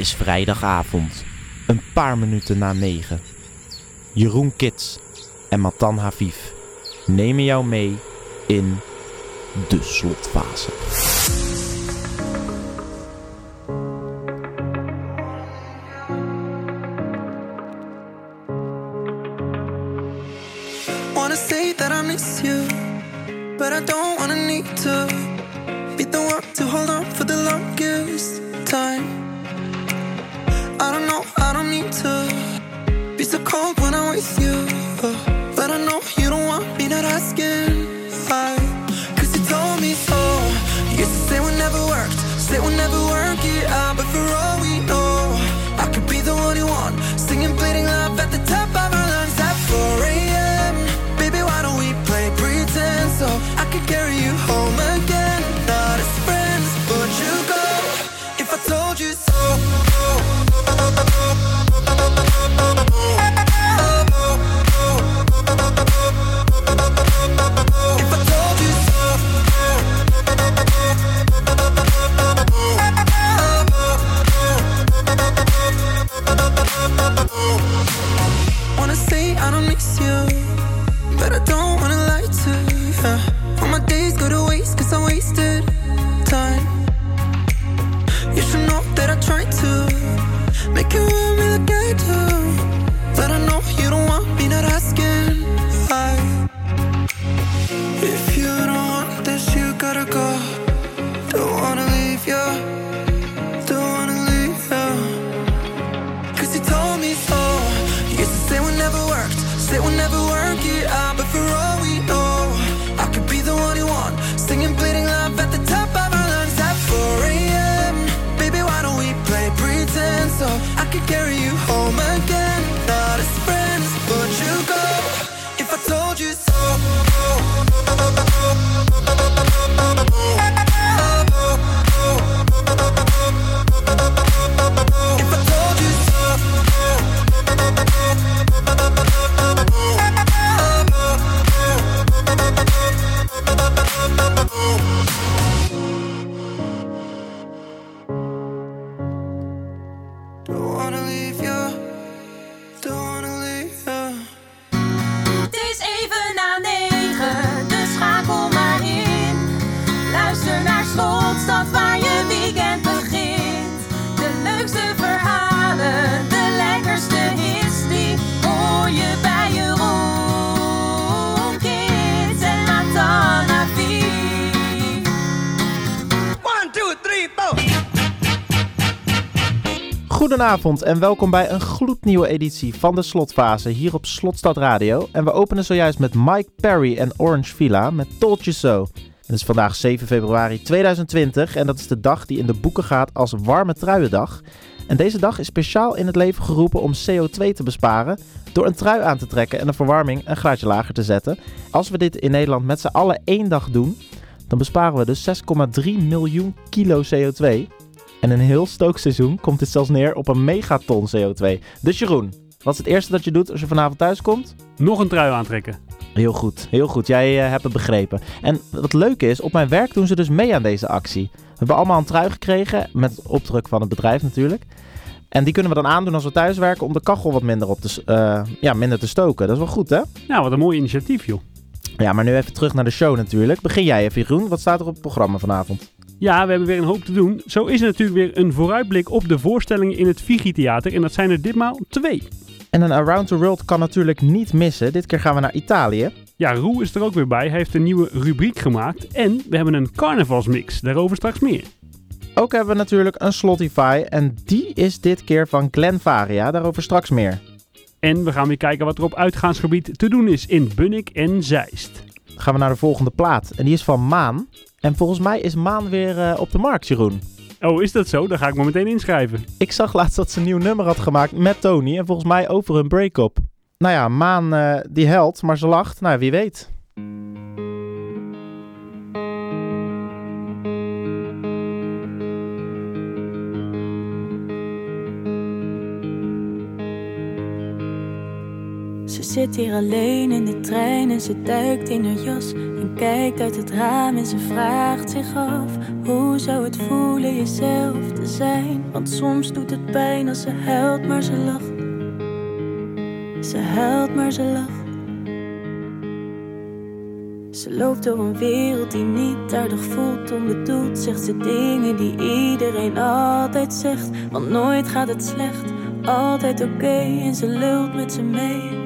Is vrijdagavond, een paar minuten na negen. Jeroen Kits en Matan Haviv nemen jou mee in de slotfase. Goedenavond en welkom bij een gloednieuwe editie van de slotfase hier op Slotstad Radio. En we openen zojuist met Mike Perry en Orange Villa met Told You So. Het is vandaag 7 februari 2020 en dat is de dag die in de boeken gaat als Warme Truiendag. En deze dag is speciaal in het leven geroepen om CO2 te besparen door een trui aan te trekken en de verwarming een graadje lager te zetten. Als we dit in Nederland met z'n allen één dag doen, dan besparen we dus 6,3 miljoen kilo CO2. En in een heel stookseizoen komt dit zelfs neer op een megaton CO2. Dus Jeroen, wat is het eerste dat je doet als je vanavond thuis komt? Nog een trui aantrekken. Heel goed, heel goed. Jij eh, hebt het begrepen. En wat leuk is, op mijn werk doen ze dus mee aan deze actie. We hebben allemaal een trui gekregen, met opdruk van het bedrijf natuurlijk. En die kunnen we dan aandoen als we thuis werken om de kachel wat minder, op te, eh, ja, minder te stoken. Dat is wel goed, hè? Nou, wat een mooi initiatief, joh. Ja, maar nu even terug naar de show natuurlijk. Begin jij even, Jeroen. Wat staat er op het programma vanavond? Ja, we hebben weer een hoop te doen. Zo is er natuurlijk weer een vooruitblik op de voorstellingen in het Vigi-theater. En dat zijn er ditmaal twee. En een Around the World kan natuurlijk niet missen. Dit keer gaan we naar Italië. Ja, Roe is er ook weer bij. Hij heeft een nieuwe rubriek gemaakt. En we hebben een carnavalsmix. Daarover straks meer. Ook hebben we natuurlijk een Slotify en die is dit keer van Glen Varia. Daarover straks meer. En we gaan weer kijken wat er op uitgaansgebied te doen is in Bunnik en Zeist. Dan gaan we naar de volgende plaat en die is van Maan. En volgens mij is Maan weer eh, op de markt, Jeroen. Oh, is dat zo? Dan ga ik me meteen inschrijven. Ik zag laatst dat ze een nieuw nummer had gemaakt met Tony en volgens mij over hun break-up. Nou ja, Maan eh, die helpt, maar ze lacht. Nou, wie weet. Zit hier alleen in de trein en ze duikt in haar jas en kijkt uit het raam en ze vraagt zich af hoe zou het voelen jezelf te zijn? Want soms doet het pijn als ze huilt, maar ze lacht. Ze huilt, maar ze lacht. Ze loopt door een wereld die niet aardig voelt, onbedoeld zegt ze dingen die iedereen altijd zegt, want nooit gaat het slecht, altijd oké en ze lult met ze mee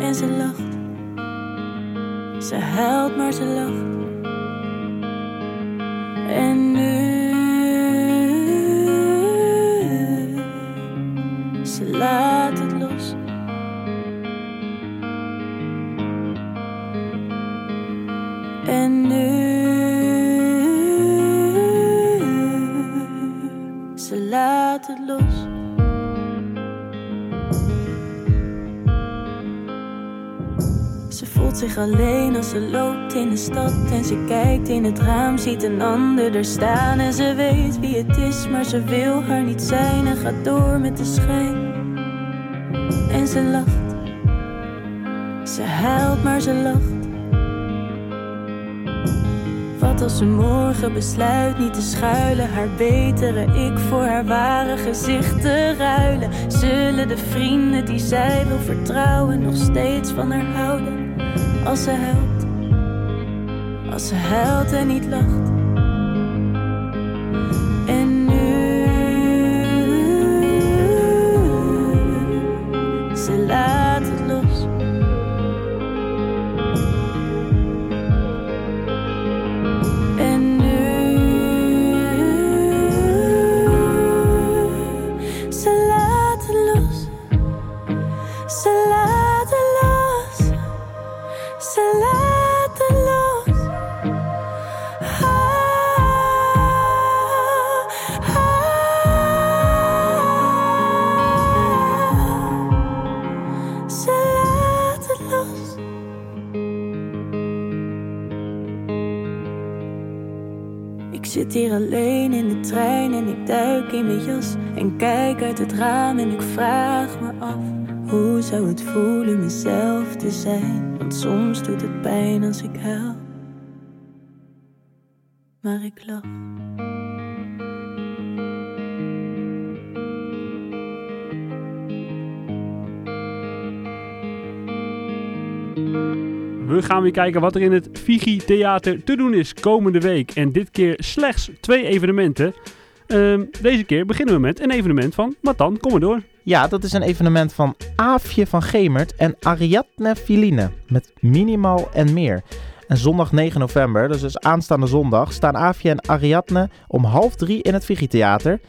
en ze lacht. Ze huilt, maar ze lacht. En nu alleen als ze loopt in de stad en ze kijkt in het raam, ziet een ander er staan en ze weet wie het is, maar ze wil haar niet zijn en gaat door met de schijn. En ze lacht. Ze huilt, maar ze lacht. Wat als ze morgen besluit niet te schuilen, haar betere ik voor haar ware gezicht te ruilen? Zullen de vrienden die zij wil vertrouwen nog steeds van haar houden? Als ze huilt, als ze huilt en niet lacht. Alleen in de trein en ik duik in mijn jas en kijk uit het raam en ik vraag me af hoe zou het voelen mezelf te zijn? Want soms doet het pijn als ik huil, maar ik lach. We gaan weer kijken wat er in het Figi Theater te doen is komende week. En dit keer slechts twee evenementen. Ehm, deze keer beginnen we met een evenement van Matan. Door. Ja, dat is een evenement van Aafje van Gemert en Ariadne Filine met Minimal en meer. En zondag 9 november, dus, dus aanstaande zondag, staan Aafje en Ariadne om half drie in het Theater.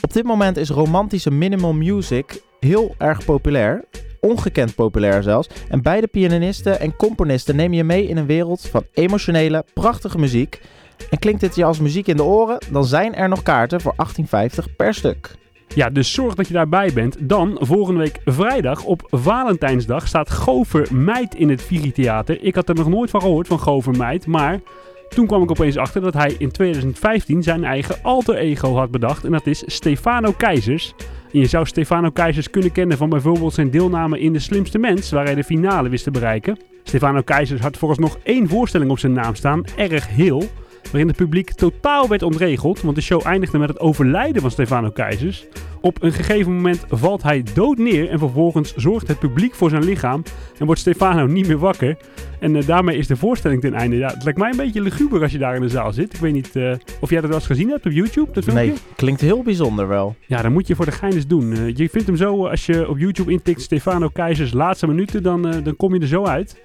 Op dit moment is romantische minimal music heel erg populair. Ongekend populair zelfs. En beide pianisten en componisten nemen je mee in een wereld van emotionele, prachtige muziek. En klinkt dit je als muziek in de oren, dan zijn er nog kaarten voor 18,50 per stuk. Ja, dus zorg dat je daarbij bent. Dan, volgende week vrijdag op Valentijnsdag, staat Gover Meid in het Figi Theater. Ik had er nog nooit van gehoord, van Gover Meid. Maar toen kwam ik opeens achter dat hij in 2015 zijn eigen alter ego had bedacht. En dat is Stefano Keizers. En je zou Stefano Keizers kunnen kennen van bijvoorbeeld zijn deelname in De Slimste Mens, waar hij de finale wist te bereiken. Stefano Keizers had volgens nog één voorstelling op zijn naam staan, Erg Heel waarin het publiek totaal werd ontregeld, want de show eindigde met het overlijden van Stefano Keizers. Op een gegeven moment valt hij dood neer en vervolgens zorgt het publiek voor zijn lichaam en wordt Stefano niet meer wakker. En uh, daarmee is de voorstelling ten einde. Ja, het lijkt mij een beetje luguber als je daar in de zaal zit. Ik weet niet uh, of jij dat wel eens gezien hebt op YouTube, dat filmpje? Nee, klinkt heel bijzonder wel. Ja, dan moet je voor de gein eens doen. Uh, je vindt hem zo, als je op YouTube intikt Stefano Keizers laatste minuten, dan, dan kom je er zo uit.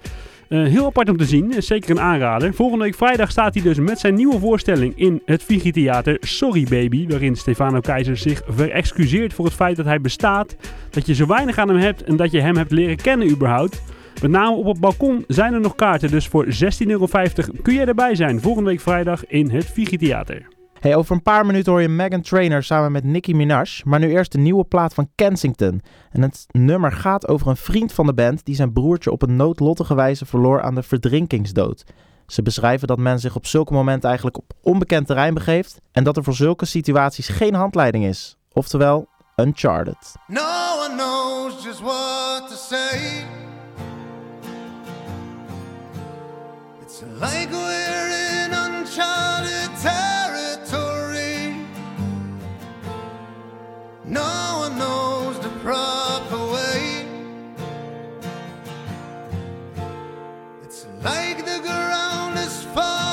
Uh, heel apart om te zien, zeker een aanrader. Volgende week vrijdag staat hij dus met zijn nieuwe voorstelling in het Figi Theater Sorry Baby, waarin Stefano Keizer zich verexcuseert voor het feit dat hij bestaat, dat je zo weinig aan hem hebt en dat je hem hebt leren kennen überhaupt. Met name op het balkon zijn er nog kaarten, dus voor 16,50 euro kun jij erbij zijn volgende week vrijdag in het Figi Theater. Hey, over een paar minuten hoor je Megan Trainer samen met Nicki Minaj, maar nu eerst de nieuwe plaat van Kensington. En het nummer gaat over een vriend van de band die zijn broertje op een noodlottige wijze verloor aan de verdrinkingsdood. Ze beschrijven dat men zich op zulke momenten eigenlijk op onbekend terrein begeeft en dat er voor zulke situaties geen handleiding is. Oftewel, uncharted. No one knows just what to say. It's like in uncharted. No one knows the proper way. It's like the ground is falling.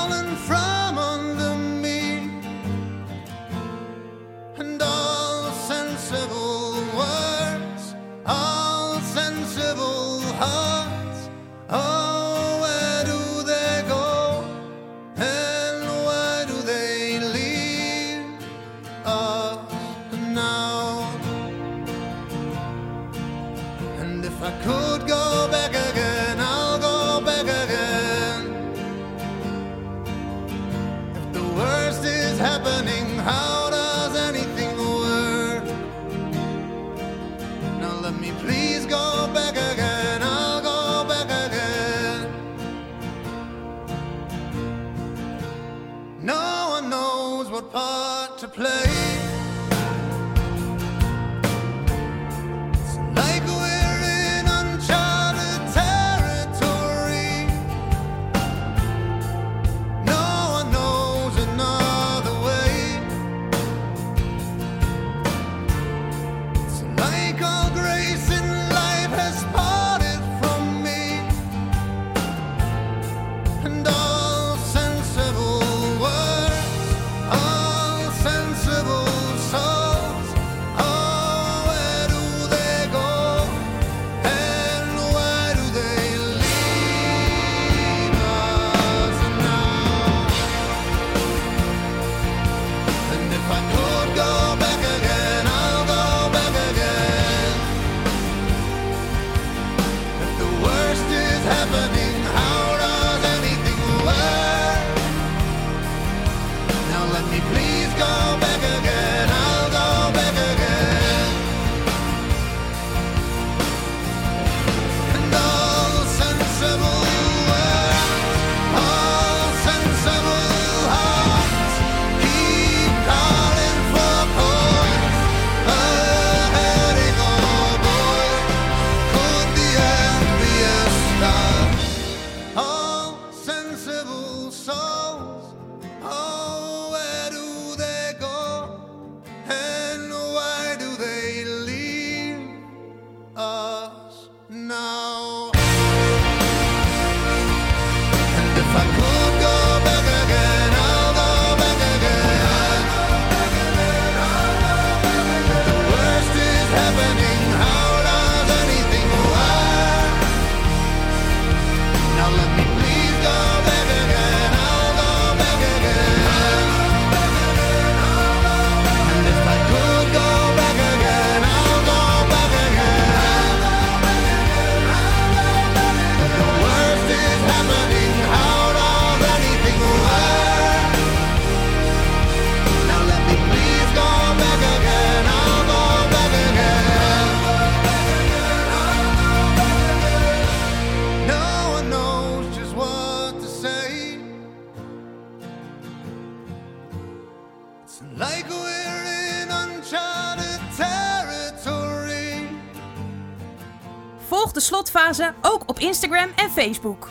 If I could go back slotfase ook op Instagram en Facebook.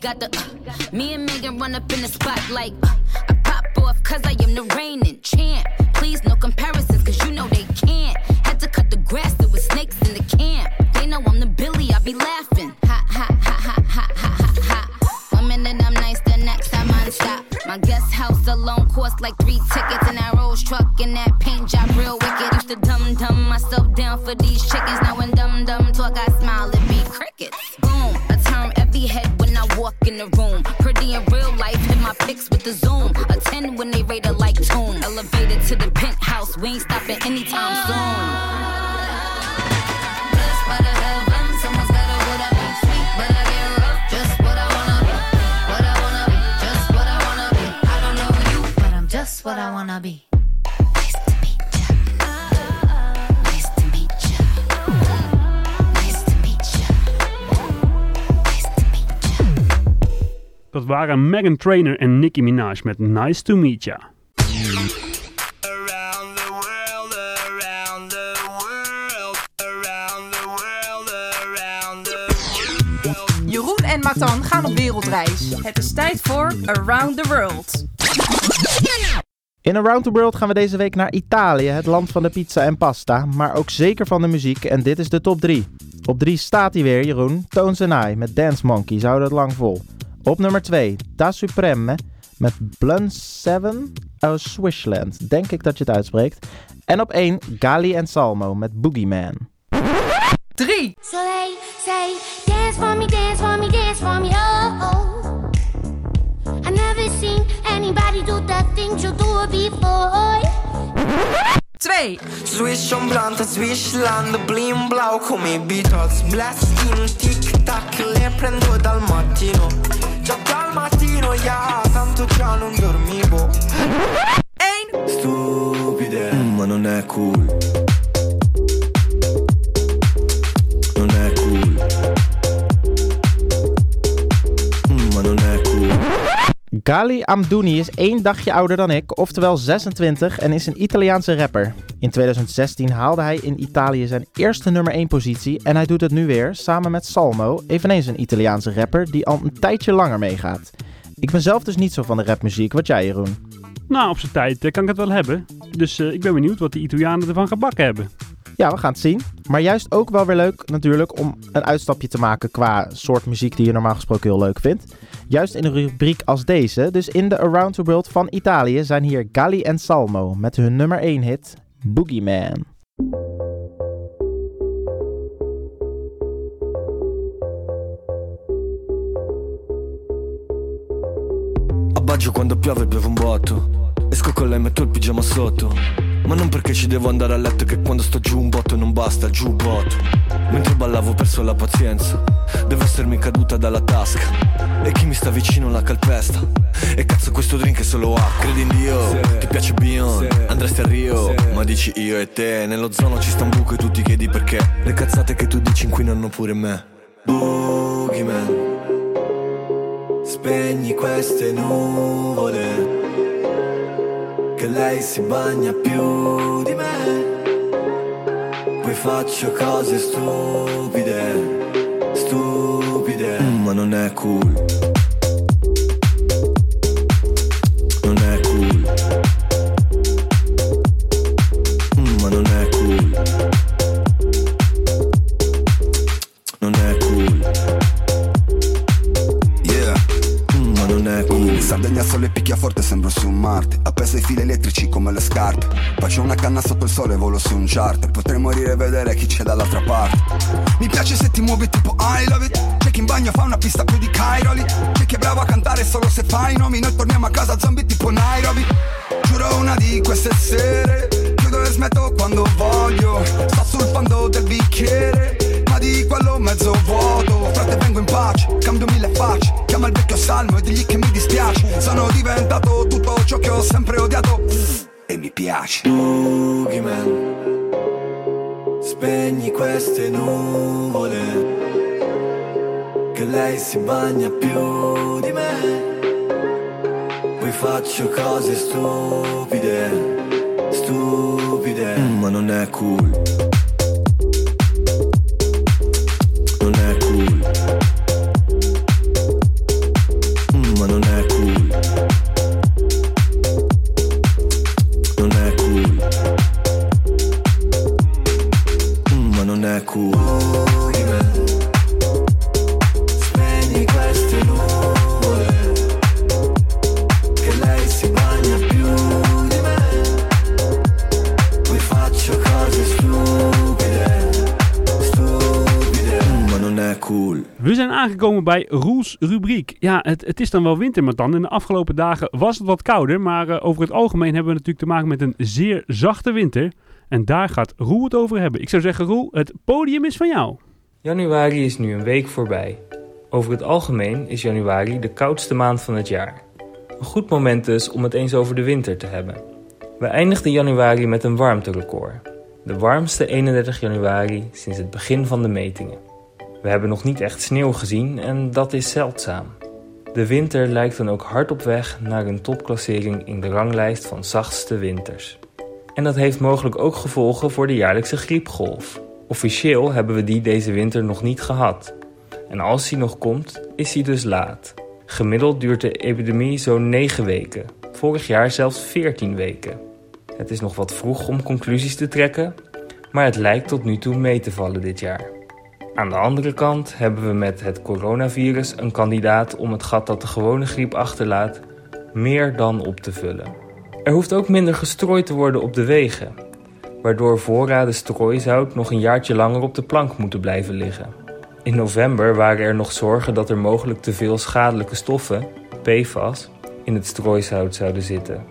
Got the? Uh, me and Megan run up in the spot like uh, I pop off cause I am the reigning champ. Please no comparisons cause you know they can't. Had to cut the grass, there was snakes in the camp. They know I'm the Billy, I be laughing. Ha ha ha ha ha ha ha ha. One minute I'm nice, the next I'm unstop. My guest house alone cost like three tickets, and that Rolls truck and that paint job real wicked. Used to dumb dumb myself down for these chickens. Waren Megan Trainor en Nicki Minaj met Nice to Meet Ya. Around the world, around the world, around the world, around the world. Jeroen en Matan gaan op wereldreis. Het is tijd voor Around the World. In Around the World gaan we deze week naar Italië, het land van de pizza en pasta, maar ook zeker van de muziek en dit is de top 3. Op 3 staat hij weer, Jeroen, Tones and I met Dance Monkey, ze houden het lang vol. Op nummer 2, Da Supreme met Blunt 7 uit Swishland, denk ik dat je het uitspreekt. En op 1, Gali en Salmo met Boogeyman. 3. So they say, dance for me, dance for me, dance for me, oh, oh. I never seen anybody do the things you do before. 2. Swish on blunt, swishland, blim blau come i Beatles Blast in tic-tac, le prendo dal mattino Gali Amdouni is één dagje ouder dan ik, oftewel 26 en is een Italiaanse rapper. In 2016 haalde hij in Italië zijn eerste nummer 1 positie en hij doet het nu weer samen met Salmo, eveneens een Italiaanse rapper die al een tijdje langer meegaat. Ik ben zelf dus niet zo van de rapmuziek, wat jij Jeroen? Nou, op zijn tijd eh, kan ik het wel hebben. Dus eh, ik ben benieuwd wat de Italianen ervan gebakken hebben. Ja, we gaan het zien. Maar juist ook wel weer leuk natuurlijk om een uitstapje te maken qua soort muziek die je normaal gesproken heel leuk vindt. Juist in een rubriek als deze, dus in de Around the World van Italië, zijn hier Gali en Salmo met hun nummer 1 hit. A Baggio quando piove bevo un botto. Esco con lei metto il pigiama sotto. Ma non perché ci devo andare a letto che quando sto giù un botto non basta, giù botto. Mentre ballavo ho perso la pazienza. Devo essermi caduta dalla tasca. E chi mi sta vicino la calpesta. E cazzo questo drink è solo acqua. Credi in Dio? Ti piace Beyond? Andresti a Rio? Ma dici io e te. Nello zono ci sta un buco e tu ti chiedi perché. Le cazzate che tu dici inquinano pure me. Boogeyman. Spegni queste nuvole Che lei si bagna più di me. Poi faccio cose stupide Stupide. Mm, Ma non è cool scarpe Faccio una canna sotto il sole, volo su un charter Potrei morire e vedere chi c'è dall'altra parte. Mi piace se ti muovi tipo I love it. C'è chi in bagno fa una pista più di Cairoli C'è chi è bravo a cantare solo se fa i nomi. Noi torniamo a casa zombie tipo Nairobi. Giuro una di queste sere. Chiudo e smetto quando voglio. Sto sul fondo del bicchiere ma di quello mezzo vuoto. Frate vengo in pace, cambio mille facce. Chiama il vecchio salmo e digli che mi dispiace. Sono diventato tutto ho sempre odiato e mi piace. Boogeyman Spegni queste nuvole Che lei si bagna più di me. Poi faccio cose stupide Stupide. Mm, Ma non è cool bij Roels rubriek. Ja, het, het is dan wel winter, maar dan in de afgelopen dagen was het wat kouder. Maar eh, over het algemeen hebben we natuurlijk te maken met een zeer zachte winter. En daar gaat Roel het over hebben. Ik zou zeggen, Roel, het podium is van jou. Januari is nu een week voorbij. Over het algemeen is januari de koudste maand van het jaar. Een goed moment dus om het eens over de winter te hebben. We eindigden januari met een warmterecord. De warmste 31 januari sinds het begin van de metingen. We hebben nog niet echt sneeuw gezien en dat is zeldzaam. De winter lijkt dan ook hard op weg naar een topklassering in de ranglijst van zachtste winters. En dat heeft mogelijk ook gevolgen voor de jaarlijkse griepgolf. Officieel hebben we die deze winter nog niet gehad. En als die nog komt, is die dus laat. Gemiddeld duurt de epidemie zo'n 9 weken. Vorig jaar zelfs 14 weken. Het is nog wat vroeg om conclusies te trekken, maar het lijkt tot nu toe mee te vallen dit jaar. Aan de andere kant hebben we met het coronavirus een kandidaat om het gat dat de gewone griep achterlaat meer dan op te vullen. Er hoeft ook minder gestrooid te worden op de wegen, waardoor voorraden strooizout nog een jaartje langer op de plank moeten blijven liggen. In november waren er nog zorgen dat er mogelijk te veel schadelijke stoffen, PFAS, in het strooizout zouden zitten.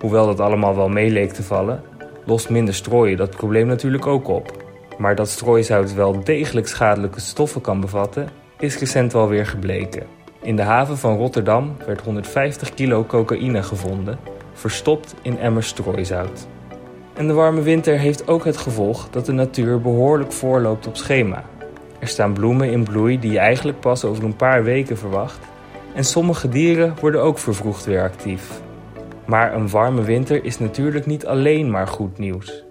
Hoewel dat allemaal wel mee leek te vallen, lost minder strooien dat probleem natuurlijk ook op. Maar dat strooizout wel degelijk schadelijke stoffen kan bevatten, is recent wel weer gebleken. In de haven van Rotterdam werd 150 kilo cocaïne gevonden, verstopt in emmers strooizout. En de warme winter heeft ook het gevolg dat de natuur behoorlijk voorloopt op schema. Er staan bloemen in bloei die je eigenlijk pas over een paar weken verwacht. En sommige dieren worden ook vervroegd weer actief. Maar een warme winter is natuurlijk niet alleen maar goed nieuws.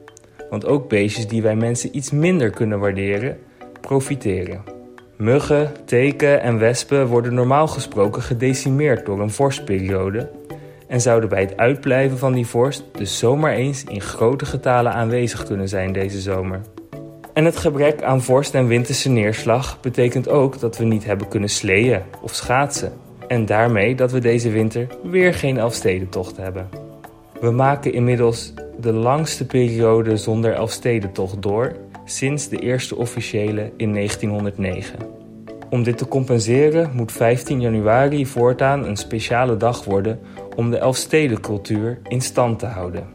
Want ook beestjes die wij mensen iets minder kunnen waarderen, profiteren. Muggen, teken en wespen worden normaal gesproken gedecimeerd door een vorstperiode en zouden bij het uitblijven van die vorst dus zomaar eens in grote getalen aanwezig kunnen zijn deze zomer. En het gebrek aan vorst en winterse neerslag betekent ook dat we niet hebben kunnen sleeën of schaatsen. En daarmee dat we deze winter weer geen Elfstedentocht hebben. We maken inmiddels de langste periode zonder Elfstedentocht door sinds de eerste officiële in 1909. Om dit te compenseren moet 15 januari voortaan een speciale dag worden om de Elfstedencultuur in stand te houden.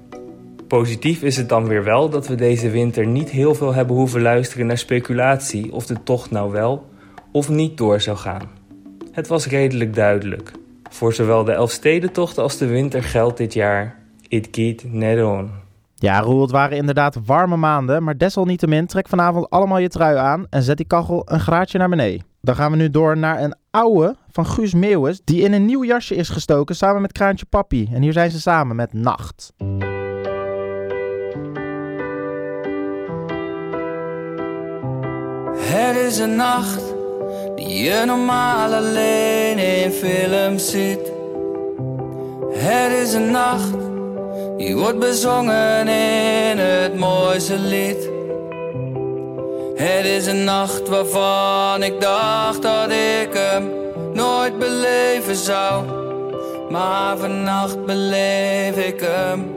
Positief is het dan weer wel dat we deze winter niet heel veel hebben hoeven luisteren naar speculatie of de tocht nou wel of niet door zou gaan. Het was redelijk duidelijk. Voor zowel de Elfstedentocht als de winter geldt dit jaar: it geht net on. Ja, Roel, het waren inderdaad warme maanden, maar desalniettemin trek vanavond allemaal je trui aan en zet die kachel een graadje naar beneden. Dan gaan we nu door naar een oude van Guus Meeuwis, die in een nieuw jasje is gestoken samen met Kraantje Papi. En hier zijn ze samen met Nacht. Het is een nacht die je normaal alleen in films ziet. Het is een nacht die wordt bezongen in het mooiste lied. Het is een nacht waarvan ik dacht dat ik hem nooit beleven zou. Maar vannacht beleef ik hem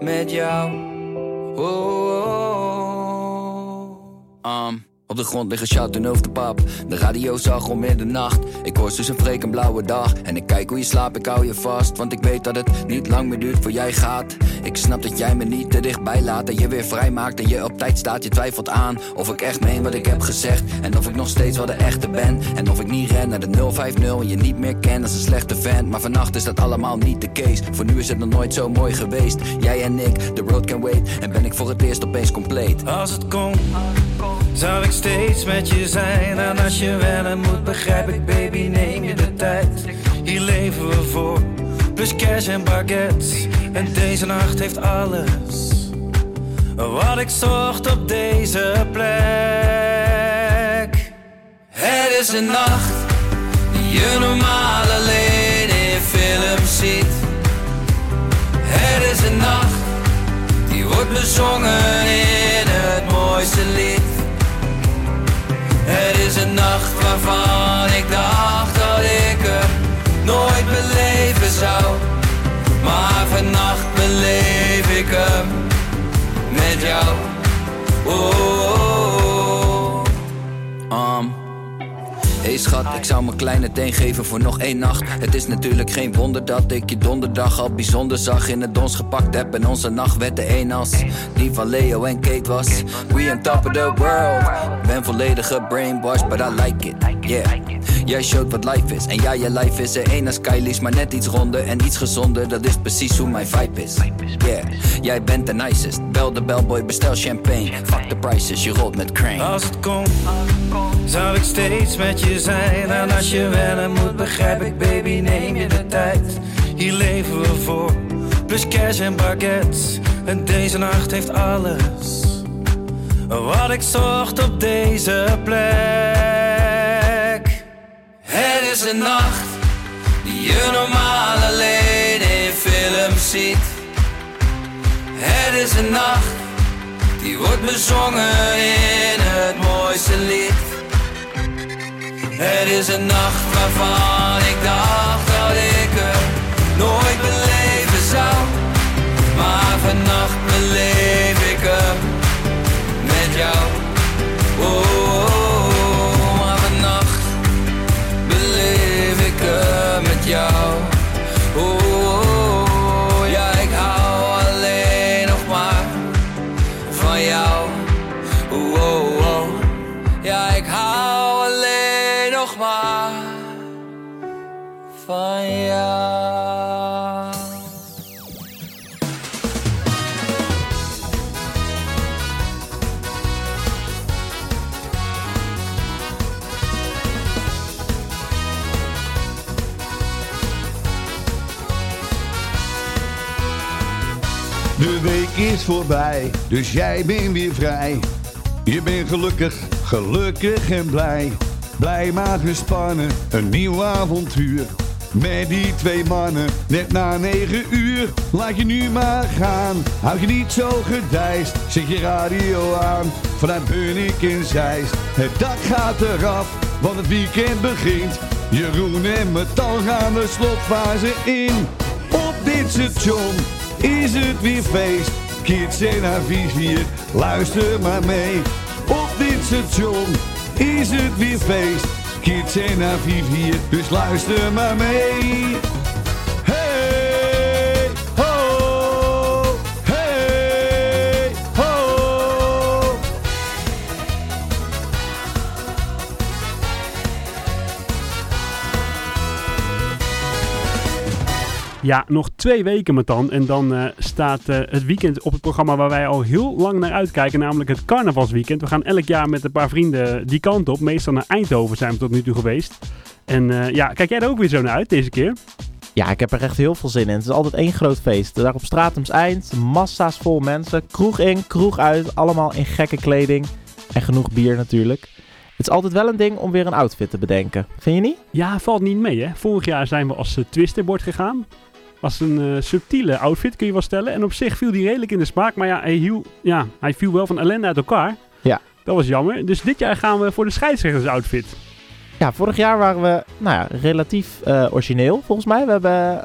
met jou. Oh, oh, oh. Um, Op de grond liggen shouten over de pap. De radio zag om middernacht. Ik hoor Suus en Freek een blauwe dag. En ik kijk hoe je slaapt, ik hou je vast. Want ik weet dat het niet lang meer duurt voor jij gaat. Ik snap dat jij me niet te dichtbij laat. En je weer vrij maakt en je op tijd staat. Je twijfelt aan of ik echt meen wat ik heb gezegd. En of ik nog steeds wel de echte ben. En of ik niet ren naar de 050 en je niet meer ken als een slechte vent. Maar vannacht is dat allemaal niet de case. Voor nu is het nog nooit zo mooi geweest. Jij en ik, the road can wait. En ben ik voor het eerst opeens compleet. Als het kon, zou ik steeds met je zijn. En als je wennen moet, begrijp ik, baby, neem je de tijd. Hier leven we voor, plus cash en baguettes. En deze nacht heeft alles wat ik zocht op deze plek. Het is een nacht die je normaal alleen in films ziet. Het is een nacht die wordt bezongen in het mooiste lied. Het is een nacht waarvan ik dacht dat ik hem nooit beleven zou. Maar vannacht beleef ik hem met jou. Oh, oh, Hey schat, ik zou mijn kleine teen geven voor nog één nacht. Het is natuurlijk geen wonder dat ik je donderdag al bijzonder zag. In het dons gepakt heb en onze nacht werd de een als die van Leo en Kate was. We on top of the world. Ben volledig gebrainwashed, but I like it. Yeah. Jij showt wat life is. En ja, je life is er één als Kylie's, maar net iets ronder en iets gezonder. Dat is precies hoe mijn vibe is. Yeah. Jij bent de nicest. Bel de bellboy, bestel champagne. Fuck the prices, je rolt met crane. Als het kon, zou ik steeds met je zijn. En als je wennen moet, begrijp ik, baby, neem je de tijd. Hier leven we voor, plus cash en baguettes. En deze nacht heeft alles wat ik zocht op deze plek. Het is een nacht die je normaal alleen in films ziet. Het is een nacht die wordt bezongen in het mooiste lied. Het is een nacht waarvan ik dacht dat ik hem nooit beleven zou. Maar vannacht beleef voorbij, dus jij bent weer vrij. Je bent gelukkig, gelukkig en blij. Blij maar gespannen, een nieuw avontuur. Met die twee mannen, net na negen uur. Laat je nu maar gaan, houd je niet zo gedijst. Zet je radio aan, vanuit Bunnik en Zeist. Het dak gaat eraf, want het weekend begint. Jeroen en Metal gaan de slotfase in. Op dit station is het weer feest. Kids en haar vizier, luister maar mee. Op dit station is het weer feest. Kids en haar vizier, dus luister maar mee. Ja, nog twee weken met dan. En dan eh, staat eh, het weekend op het programma waar wij al heel lang naar uitkijken. Namelijk het carnavalsweekend. We gaan elk jaar met een paar vrienden die kant op. Meestal naar Eindhoven zijn we tot nu toe geweest. En eh, ja, kijk jij er ook weer zo naar uit deze keer? Ja, ik heb er echt heel veel zin in. Het is altijd één groot feest. Daar op Stratums Eind, massa's vol mensen. Kroeg in, kroeg uit, allemaal in gekke kleding. En genoeg bier natuurlijk. Het is altijd wel een ding om weer een outfit te bedenken. Vind je niet? Ja, valt niet mee hè. Vorig jaar zijn we als uh, twisterbord gegaan. Was een eh, subtiele outfit, kun je wel stellen. En op zich viel die redelijk in de smaak. Maar ja hij, hiel, ja, hij viel wel van ellende uit elkaar. Ja. Dat was jammer. Dus dit jaar gaan we voor de scheidsrechters outfit. Ja, vorig jaar waren we nou ja, relatief eh, origineel volgens mij. We hebben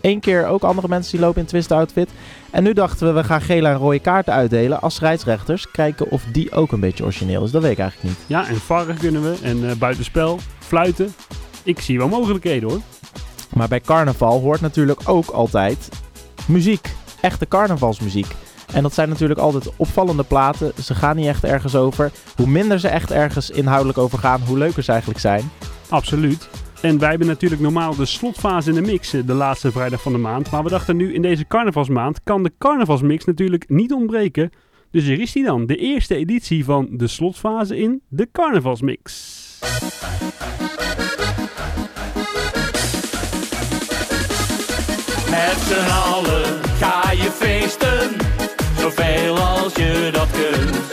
één keer ook andere mensen die lopen in twist outfit. En nu dachten we, we gaan gele en rode kaarten uitdelen als scheidsrechters. Kijken of die ook een beetje origineel is. Dat weet ik eigenlijk niet. Ja, en varren kunnen we. En eh, buitenspel, fluiten. Ik zie wel mogelijkheden hoor. Maar bij carnaval hoort natuurlijk ook altijd muziek. Echte carnavalsmuziek. En dat zijn natuurlijk altijd opvallende platen. Ze gaan niet echt ergens over. Hoe minder ze echt ergens inhoudelijk over gaan, hoe leuker ze eigenlijk zijn. Absoluut. En wij hebben natuurlijk normaal de slotfase in de mix eh, de laatste vrijdag van de maand. Maar we dachten nu in deze carnavalsmaand kan de carnavalsmix natuurlijk niet ontbreken. Dus hier is die dan, de eerste editie van de slotfase in de carnavalsmix. Met z'n allen ga je feesten, zoveel als je dat kunt.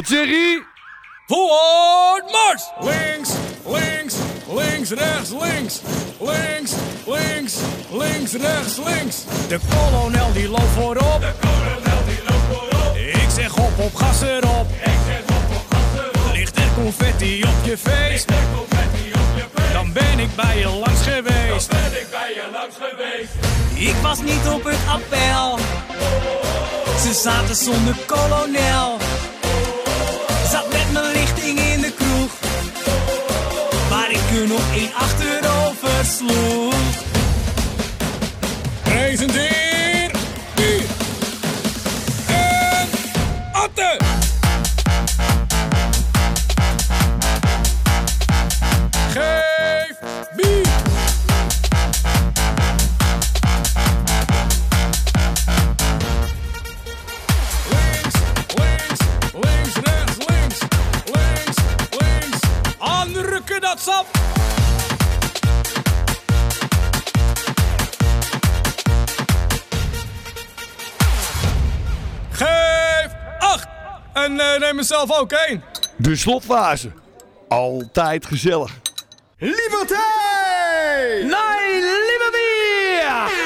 Wat zeg je? Vooruit, mars! Links, links, links, rechts, links. Links, links, links, rechts, links. De kolonel die loopt voorop. De kolonel die loopt voorop. Ik zeg hop op, gas erop. Ik zeg hop op, gas erop. Ligt er confetti op je feest? Ligt er confetti op je feest? Dan ben ik bij je langs geweest. Dan ben ik bij je langs geweest. Ik was niet op het appel. Ze zaten zonder kolonel. Er nog één achterover sloeg. Presenteer Pier en Atte. Geef bier. Links, links, Geef acht. En eh, neem mezelf ook één. De slotfase. Altijd gezellig. Liberté! Nee, liever bier!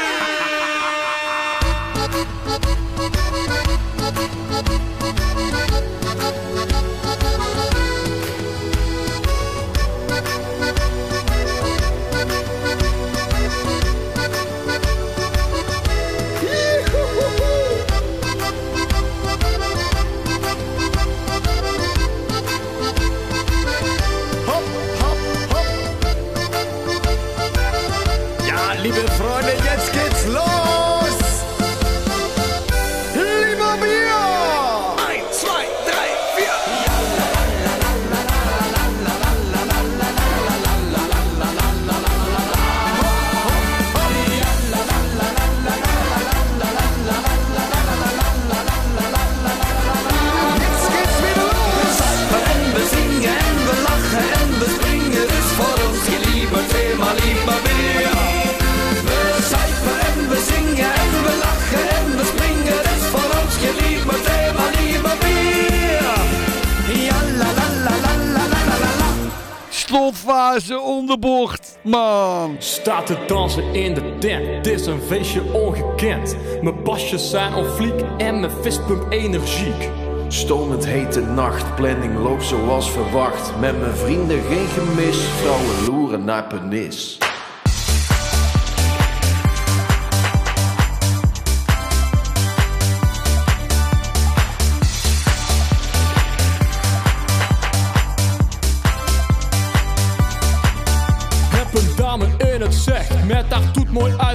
Staat te dansen in de tent, het is een feestje ongekend. Mijn pasjes zijn op fliek en mijn fistpump energiek. Stomend hete nacht, planning loopt zoals verwacht. Met mijn vrienden geen gemis, vrouwen loeren naar penis.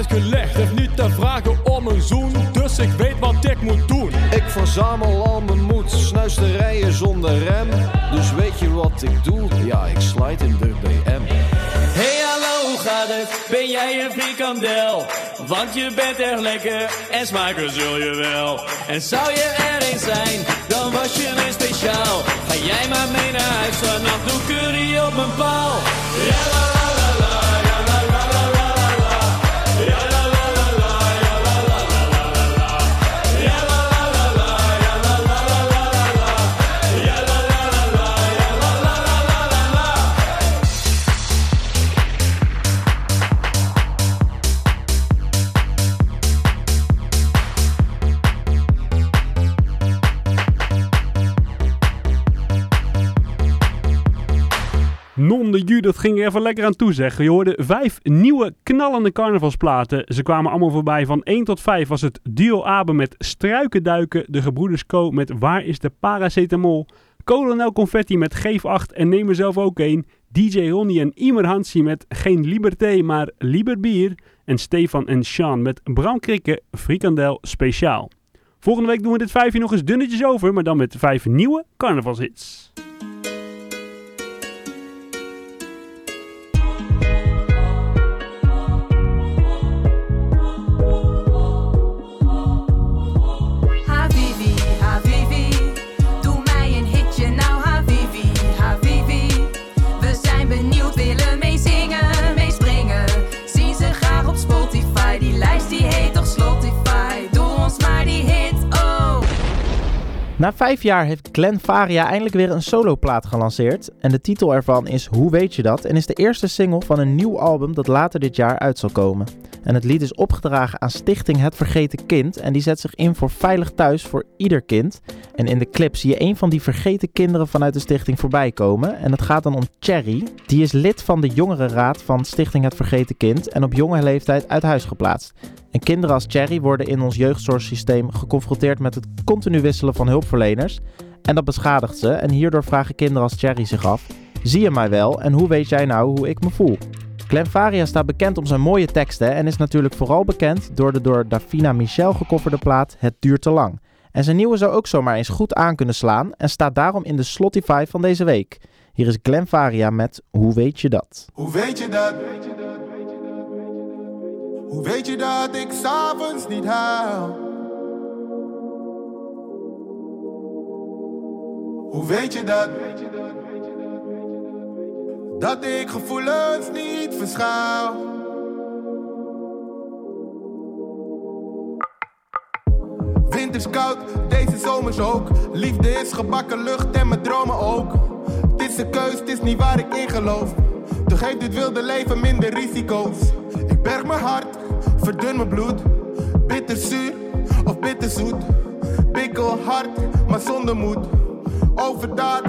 Uitgelegd. Heeft niet te vragen om een zoen, dus ik weet wat ik moet doen. Ik verzamel al mijn moed, snuisterijen zonder rem. Dus weet je wat ik doe? Ja, ik slide in de BM. Hey hallo, hoe gaat het? Ben jij een frikandel? Want je bent erg lekker en smaken zul je wel. En zou je er eens zijn, dan was je een speciaal. Ga jij maar mee naar huis, vannacht doe curry op mijn paal. Ja Non de Ju, dat ging er even lekker aan toe zeg. Je hoorde vijf nieuwe knallende carnavalsplaten. Ze kwamen allemaal voorbij. Van 1 tot 5 was het duo Abe met Struikenduiken. De Gebroeders Co met Waar is de paracetamol? Kolonel Confetti met Geef 8 en Neem er zelf ook een. DJ Ronnie en Imer Hansi met Geen Liberté, maar Lieber Bier. En Stefan en Sean met Bram Frikandel Speciaal. Volgende week doen we dit vijfje nog eens dunnetjes over, maar dan met vijf nieuwe carnavalshits. Na vijf jaar heeft Glenn Faria eindelijk weer een soloplaat gelanceerd. En de titel ervan is Hoe weet je dat? En is de eerste single van een nieuw album dat later dit jaar uit zal komen. En het lied is opgedragen aan Stichting Het Vergeten Kind. En die zet zich in voor veilig thuis voor ieder kind. En in de clip zie je een van die vergeten kinderen vanuit de stichting voorbij komen. En het gaat dan om Cherry. Die is lid van de jongerenraad van Stichting Het Vergeten Kind. En op jonge leeftijd uit huis geplaatst. En kinderen als Cherry worden in ons jeugdzorgsysteem geconfronteerd met het continu wisselen van hulpverleners. En dat beschadigt ze. En hierdoor vragen kinderen als Cherry zich af: Zie je mij wel en hoe weet jij nou hoe ik me voel? Glenn Faria staat bekend om zijn mooie teksten en is natuurlijk vooral bekend door de door Davina Michel gekofferde plaat Het duurt te lang. En zijn nieuwe zou ook zomaar eens goed aan kunnen slaan en staat daarom in de Slotify van deze week. Hier is Glenn Faria met Hoe weet je dat? Hoe weet je dat? Hoe weet je dat ik s'avonds niet huil? Hoe weet je dat? Dat ik gevoelens niet verschuil. Winters koud, deze zomers ook. Liefde is gebakken lucht en mijn dromen ook. Het is een keus, het is niet waar ik in geloof. Toch heeft dit wilde leven minder risico's. Ik berg mijn hart, verdun mijn bloed. Bitterzuur of bitterzoet. Pikkel hard, maar zonder moed. Overdaad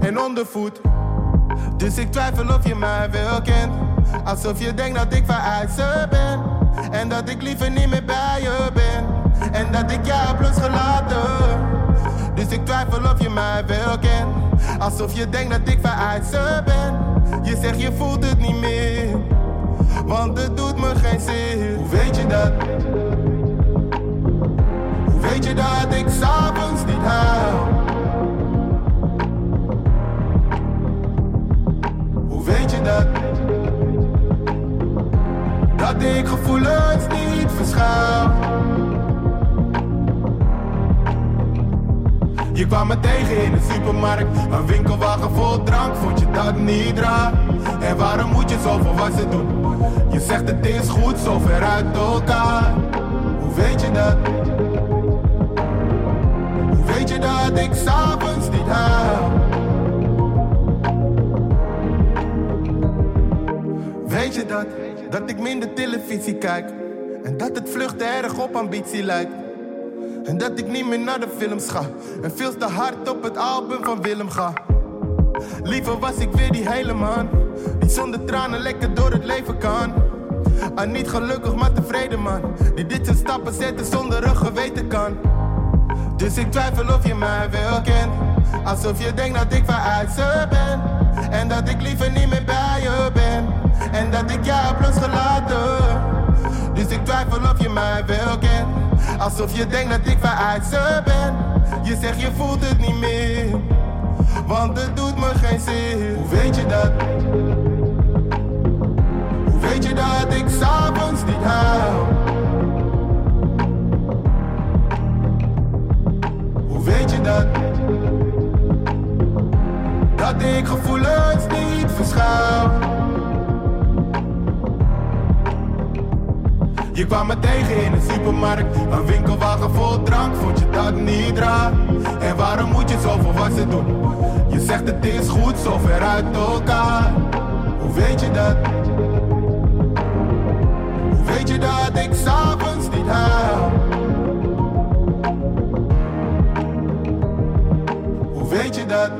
en ondervoed. Dus ik twijfel of je mij wel kent. Alsof je denkt dat ik vereisen ben. En dat ik liever niet meer bij je ben. En dat ik jou heb losgelaten. Dus ik twijfel of je mij wel kent. Alsof je denkt dat ik vereisen ben. Je zegt je voelt het niet meer. Want het doet me geen zin. Hoe weet je dat? Hoe weet je dat ik s'avonds niet huil? Hoe weet je dat? Dat ik gevoelens niet verschuil. Je kwam me tegen in de supermarkt, een winkelwagen vol drank, vond je dat niet raar? En waarom moet je zoveel wassen doen? Je zegt het is goed, zo ver uit elkaar. Hoe weet je dat? Hoe weet je dat ik s'avonds niet huil? weet je dat? Dat ik minder televisie kijk. En dat het vluchten erg op ambitie lijkt. En dat ik niet meer naar de films ga. En veel te hard op het album van Willem ga. Liever was ik weer die hele man. Die zonder tranen lekker door het leven kan. Ah, niet gelukkig, maar tevreden man. Die dit zijn stappen zetten zonder een geweten kan. Dus ik twijfel of je mij wel kent. Alsof je denkt dat ik veruit ze ben. En dat ik liever niet meer bij je ben. En dat ik jou heb losgelaten. Dus ik twijfel of je mij wel kent. Alsof je denkt dat ik veruit ze ben. Je zegt je voelt het niet meer. Want het doet me geen zin. Hoe weet je dat? Hoe weet je dat ik s'avonds niet huil? Hoe weet je dat? Dat ik gevoelens niet verschuil. Je kwam me tegen in de supermarkt, een winkelwagen vol drank, vond je dat niet raar? En waarom moet je zoveel wassen doen? Je zegt het is goed, zo ver uit elkaar. Hoe weet je dat? Hoe weet je dat ik s'avonds niet huil? Hoe weet je dat?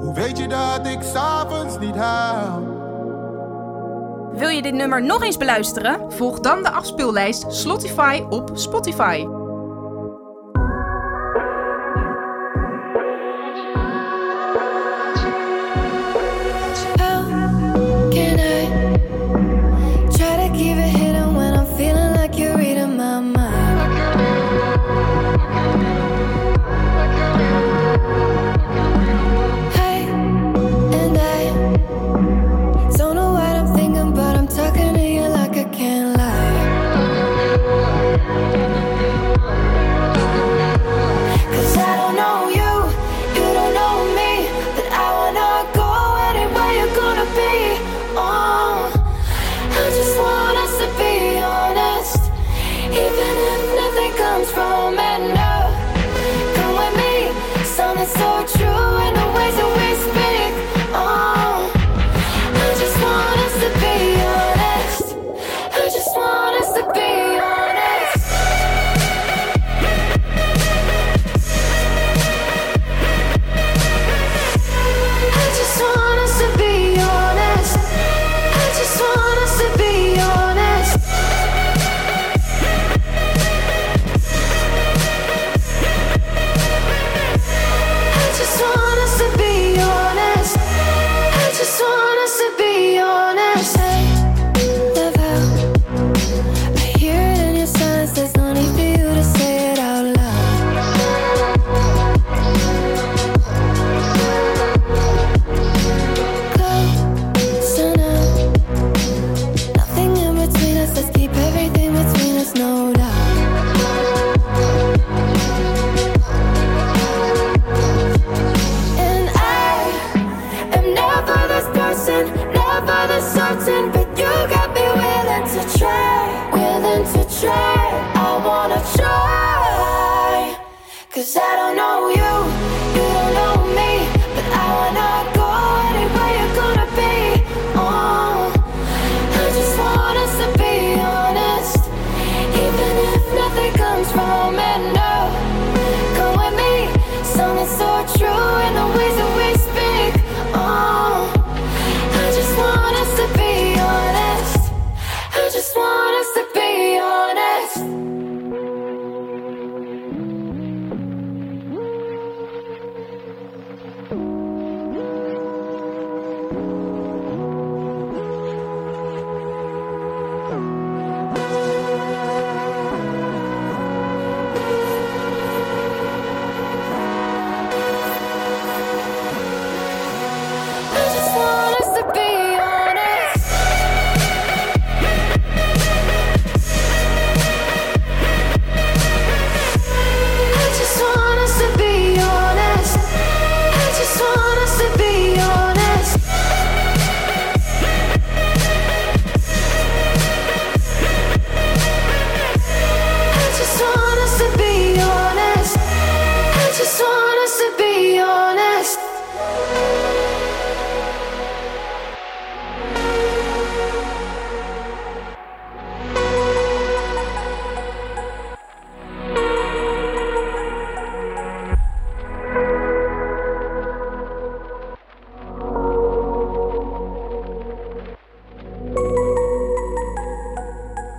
Hoe weet je dat ik s'avonds niet huil? Wil je dit nummer nog eens beluisteren? Volg dan de afspeellijst Slotify op Spotify.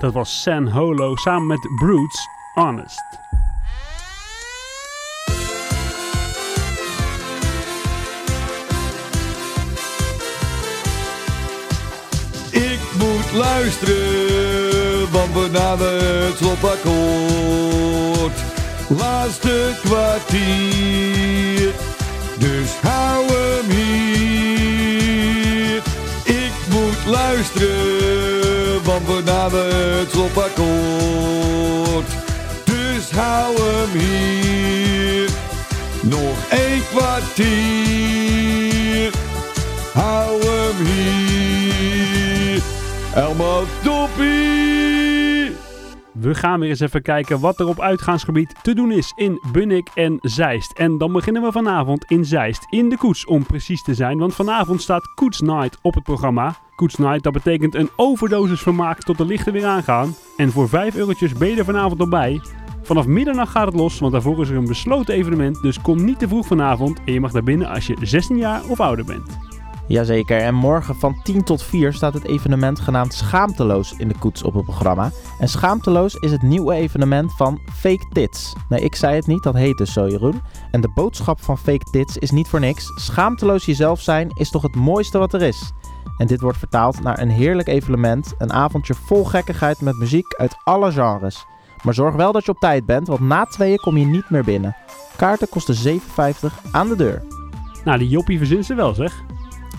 Dat was San Holo samen met Brutes, Honest. Ik moet luisteren, want we naderen het slotakkoord. Laatste kwartier, dus hou hem hier. Ik moet luisteren, want we naderen het slotakkoord. Dus hou hem hier, nog één kwartier. Hou hem hier, Elmo Toppie. We gaan weer eens even kijken wat er op uitgaansgebied te doen is in Bunnik en Zeist. En dan beginnen we vanavond in Zeist, in de koets om precies te zijn. Want vanavond staat Koets Night op het programma. Koets Night, dat betekent een overdosis vermaak tot de lichten weer aangaan. En voor 5 eurotjes ben je er vanavond al bij. Vanaf middernacht gaat het los, want daarvoor is er een besloten evenement. Dus kom niet te vroeg vanavond en je mag daar binnen als je 16 jaar of ouder bent. Jazeker, en morgen van 10 tot 4 staat het evenement genaamd Schaamteloos in de koets op het programma. En Schaamteloos is het nieuwe evenement van Fake Tits. Nee, ik zei het niet, dat heet dus zo Jeroen. En de boodschap van Fake Tits is niet voor niks. Schaamteloos jezelf zijn is toch het mooiste wat er is. En dit wordt vertaald naar een heerlijk evenement, een avondje vol gekkigheid met muziek uit alle genres. Maar zorg wel dat je op tijd bent, want na tweeën kom je niet meer binnen. Kaarten kosten 7,50 aan de deur. Nou, die Joppie verzint ze wel zeg.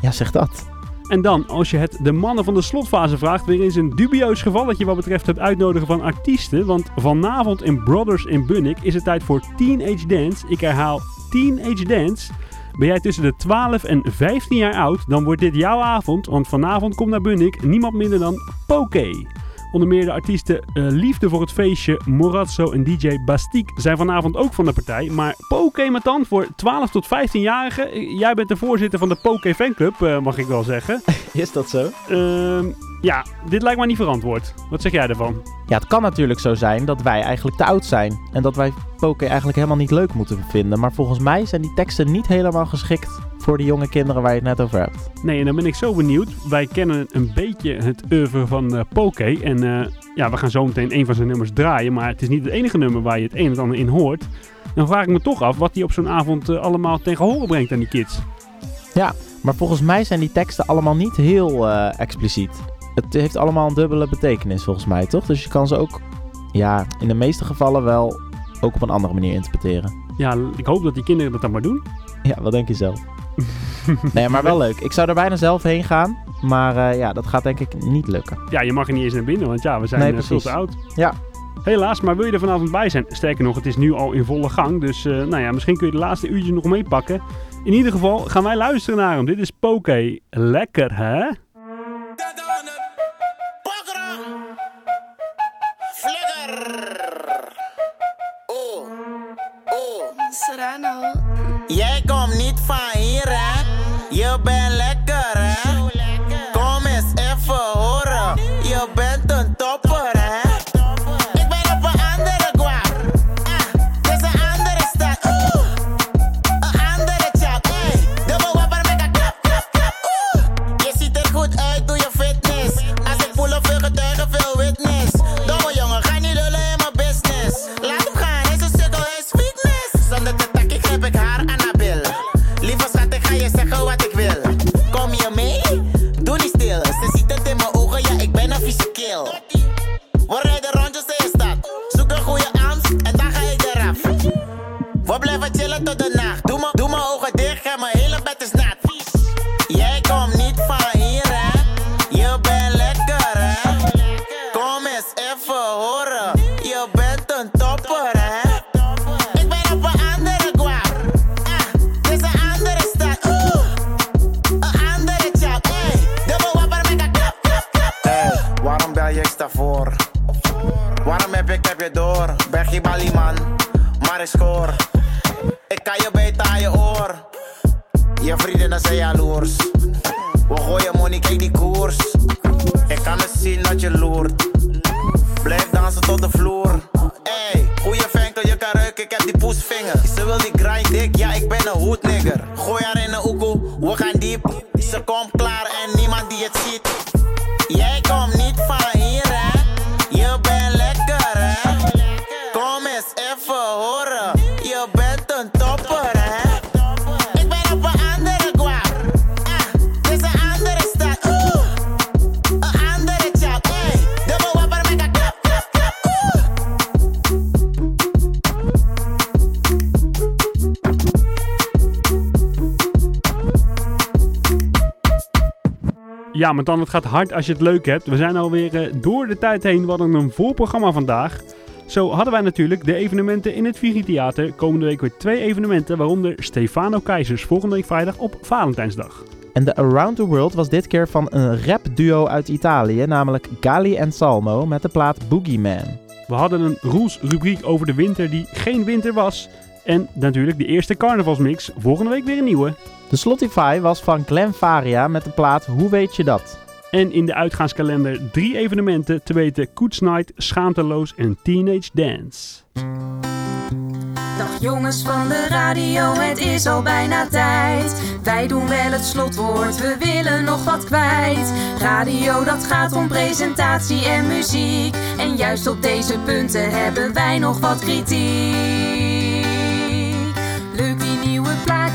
Ja, zeg dat. En dan, als je het de mannen van de slotfase vraagt, weer eens een dubieus gevalletje wat betreft het uitnodigen van artiesten. Want vanavond in Brothers in Bunnik is het tijd voor Teenage Dance. Ik herhaal, Teenage Dance. Ben jij tussen de 12 en 15 jaar oud, dan wordt dit jouw avond. Want vanavond komt naar Bunnik niemand minder dan Poké. Onder meer de artiesten eh, Liefde voor het Feestje, Morazzo en DJ Bastique zijn vanavond ook van de partij. Maar Poké Matan voor 12 tot 15-jarigen. Eh, Jij bent de voorzitter van de Poké Fanclub, eh, mag ik wel zeggen. Is dat zo? Ehm, ja, dit lijkt mij niet verantwoord. Wat zeg jij ervan? Ja, het kan natuurlijk zo zijn dat wij eigenlijk te oud zijn. En dat wij poker eigenlijk helemaal niet leuk moeten vinden. Maar volgens mij zijn die teksten niet helemaal geschikt voor de jonge kinderen waar je het net over hebt. Nee, en dan ben ik zo benieuwd. Wij kennen een beetje het oeuvre van eh Poké. En eh, ja, we gaan zo meteen een van zijn nummers draaien. Maar het is niet het enige nummer waar je het een en ander in hoort. Dan vraag ik me toch af wat hij op zo'n avond eh, allemaal tegen horen brengt aan die kids. Ja, maar volgens mij zijn die teksten allemaal niet heel expliciet. Het heeft allemaal een dubbele betekenis volgens mij, toch? Dus je kan ze ook, ja, in de meeste gevallen wel ook op een andere manier interpreteren. Ja, ik hoop dat die kinderen dat dan maar doen. Ja, wat denk je zelf? nee, maar wel leuk. Ik zou er bijna zelf heen gaan. Maar eh, ja, dat gaat denk ik niet lukken. Ja, je mag er niet eens naar binnen, want ja, we zijn Nee, eh, veel te oud. Ja. Helaas, maar wil je er vanavond bij zijn? Sterker nog, het is nu al in volle gang. Dus eh, nou ja, misschien kun je de laatste uurtjes nog meepakken. In ieder geval gaan wij luisteren naar hem. Dit is Poké. Lekker, hè? Serrano. Jij komt niet van Ja, maar dan het gaat hard als je het leuk hebt. We zijn alweer eh, door de tijd heen. We hadden een vol programma vandaag. Zo hadden wij natuurlijk de evenementen in het Viri-theater. Komende week weer twee evenementen, waaronder Stefano Keizers volgende week vrijdag op Valentijnsdag. En de Around the World was dit keer van een rapduo uit Italië, namelijk Gali en Salmo met de plaat Boogeyman. We hadden een rules-rubriek over de winter die geen winter was. En natuurlijk de eerste carnavalsmix. Volgende week weer een nieuwe. De Slotify was van Glen Faria met de plaat Hoe weet je dat? En in de uitgaanskalender drie evenementen, te weten Koets Night, Schaamteloos en Teenage Dance. Dag jongens van de radio, het is al bijna tijd. Wij doen wel het slotwoord, we willen nog wat kwijt. Radio, dat gaat om presentatie en muziek. En juist op deze punten hebben wij nog wat kritiek.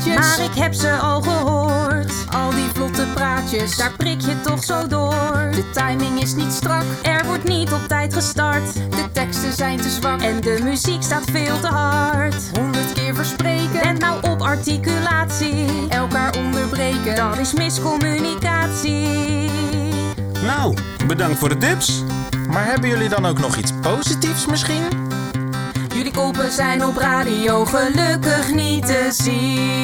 Maar ik heb ze al gehoord. Al die vlotte praatjes, daar prik je toch zo door. De timing is niet strak, er wordt niet op tijd gestart. De teksten zijn te zwak en de muziek staat veel te hard. Honderd keer verspreken, en nou op articulatie. Elkaar onderbreken, dat is miscommunicatie. Nou, bedankt voor de tips. Maar hebben jullie dan ook nog iets positiefs misschien? Koppen zijn op radio gelukkig niet te zien.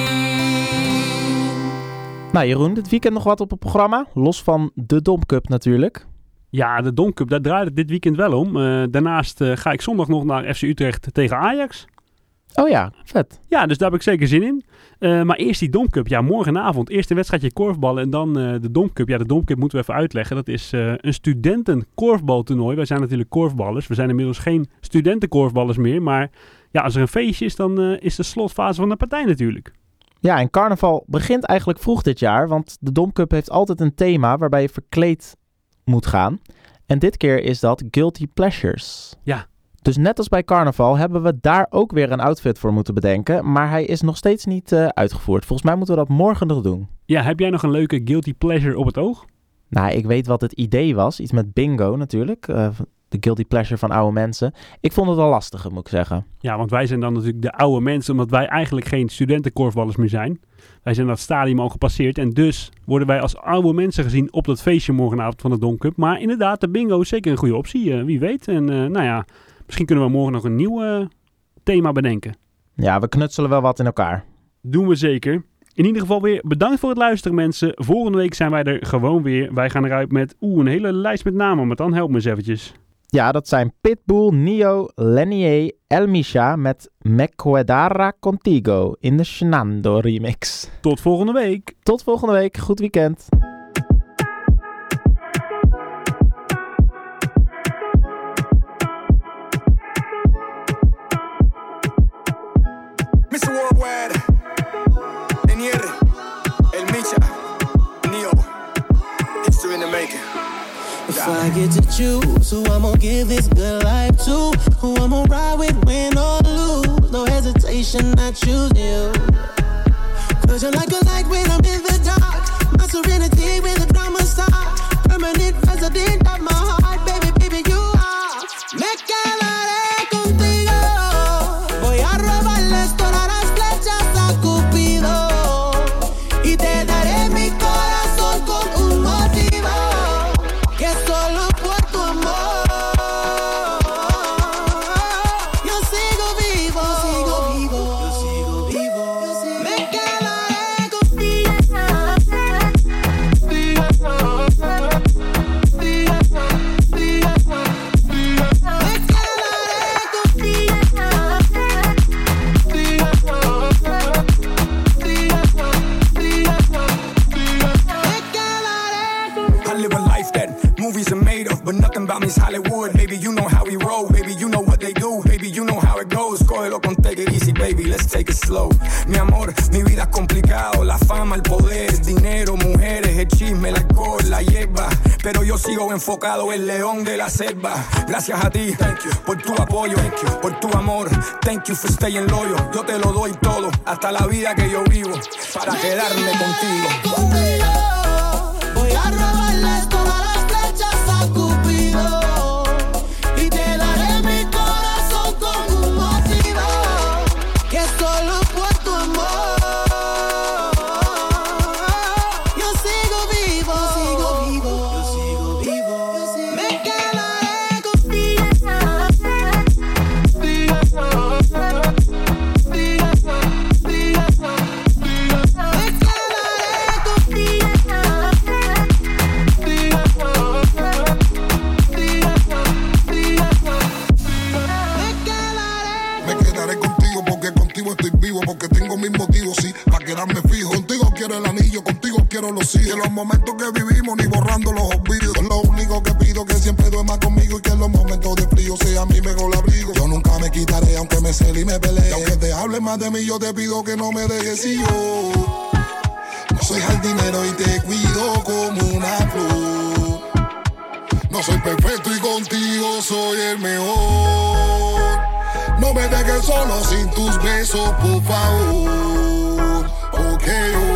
Nou Jeroen, dit weekend nog wat op het programma? Los van de Dom Cup natuurlijk. Ja, de Domcup, daar draait het dit weekend wel om. Eh, daarnaast eh, ga ik zondag nog naar FC Utrecht tegen Ajax. Oh ja, vet. Ja, dus daar heb ik zeker zin in. Eh, maar eerst die Domcup. Ja, morgenavond. Eerst een wedstrijdje korfballen en dan eh, de Domcup. Ja, de Domcup moeten we even uitleggen. Dat is eh, een studentenkorfbaltoernooi. Wij zijn natuurlijk korfballers. We zijn inmiddels geen studentenkorfballers meer. Maar ja, als er een feestje is, dan is de slotfase van de partij natuurlijk. Ja, en carnaval begint eigenlijk vroeg dit jaar. Want de Domcup heeft altijd een thema waarbij je verkleed moet gaan. En dit keer is dat Guilty Pleasures. Ja, Dus net als bij carnaval hebben we daar ook weer een outfit voor moeten bedenken. Maar hij is nog steeds niet eh, uitgevoerd. Volgens mij moeten we dat morgen nog doen. Ja, heb jij nog een leuke guilty pleasure op het oog? Nou, ik weet wat het idee was. Iets met bingo natuurlijk. Eh, de guilty pleasure van oude mensen. Ik vond het wel lastiger, moet ik zeggen. Ja, want wij zijn dan natuurlijk de oude mensen, omdat wij eigenlijk geen studentenkorfballers meer zijn. Wij zijn dat stadium al gepasseerd en dus worden wij als oude mensen gezien op dat feestje morgenavond van de Don Cup. Maar inderdaad, de bingo is zeker een goede optie, eh, wie weet. En nou ja, misschien kunnen we morgen nog een nieuw eh, thema bedenken. Ja, we knutselen wel wat in elkaar. Doen we zeker. In ieder geval weer bedankt voor het luisteren mensen. Volgende week zijn wij er gewoon weer. Wij gaan eruit met oeh, een hele lijst met namen, maar dan help me eens eventjes. Ja, dat zijn Pitbull, Nio, Lenier, El Misha met Me Quedara Contigo in de Shenando remix. Tot volgende week. Tot volgende week. Goed weekend. Mr. Worldwide, Lenier, El Micha, Neo, history in the making. If I get to choose who I'm gonna give this good life to, who I'm gonna ride with, win or lose, no hesitation, I choose you. Cause you're like a light when I'm in the dark, my serenity when the drama start, permanent resident of my heart, Mi amor, mi vida es complicado. La fama, el poder, el dinero, mujeres, el chisme, el alcohol, la hierba. Pero yo sigo enfocado, el león de la selva. Gracias a ti, thank you, por tu apoyo, thank you, por tu amor. Thank you for staying loyal. Yo te lo doy todo, hasta la vida que yo vivo, para quedarme contigo. Te pido que no me dejes y yo. No soy jardinero y te cuido como una flor. No soy perfecto y contigo soy el mejor. No me dejes solo sin tus besos, por favor. Ok, oh.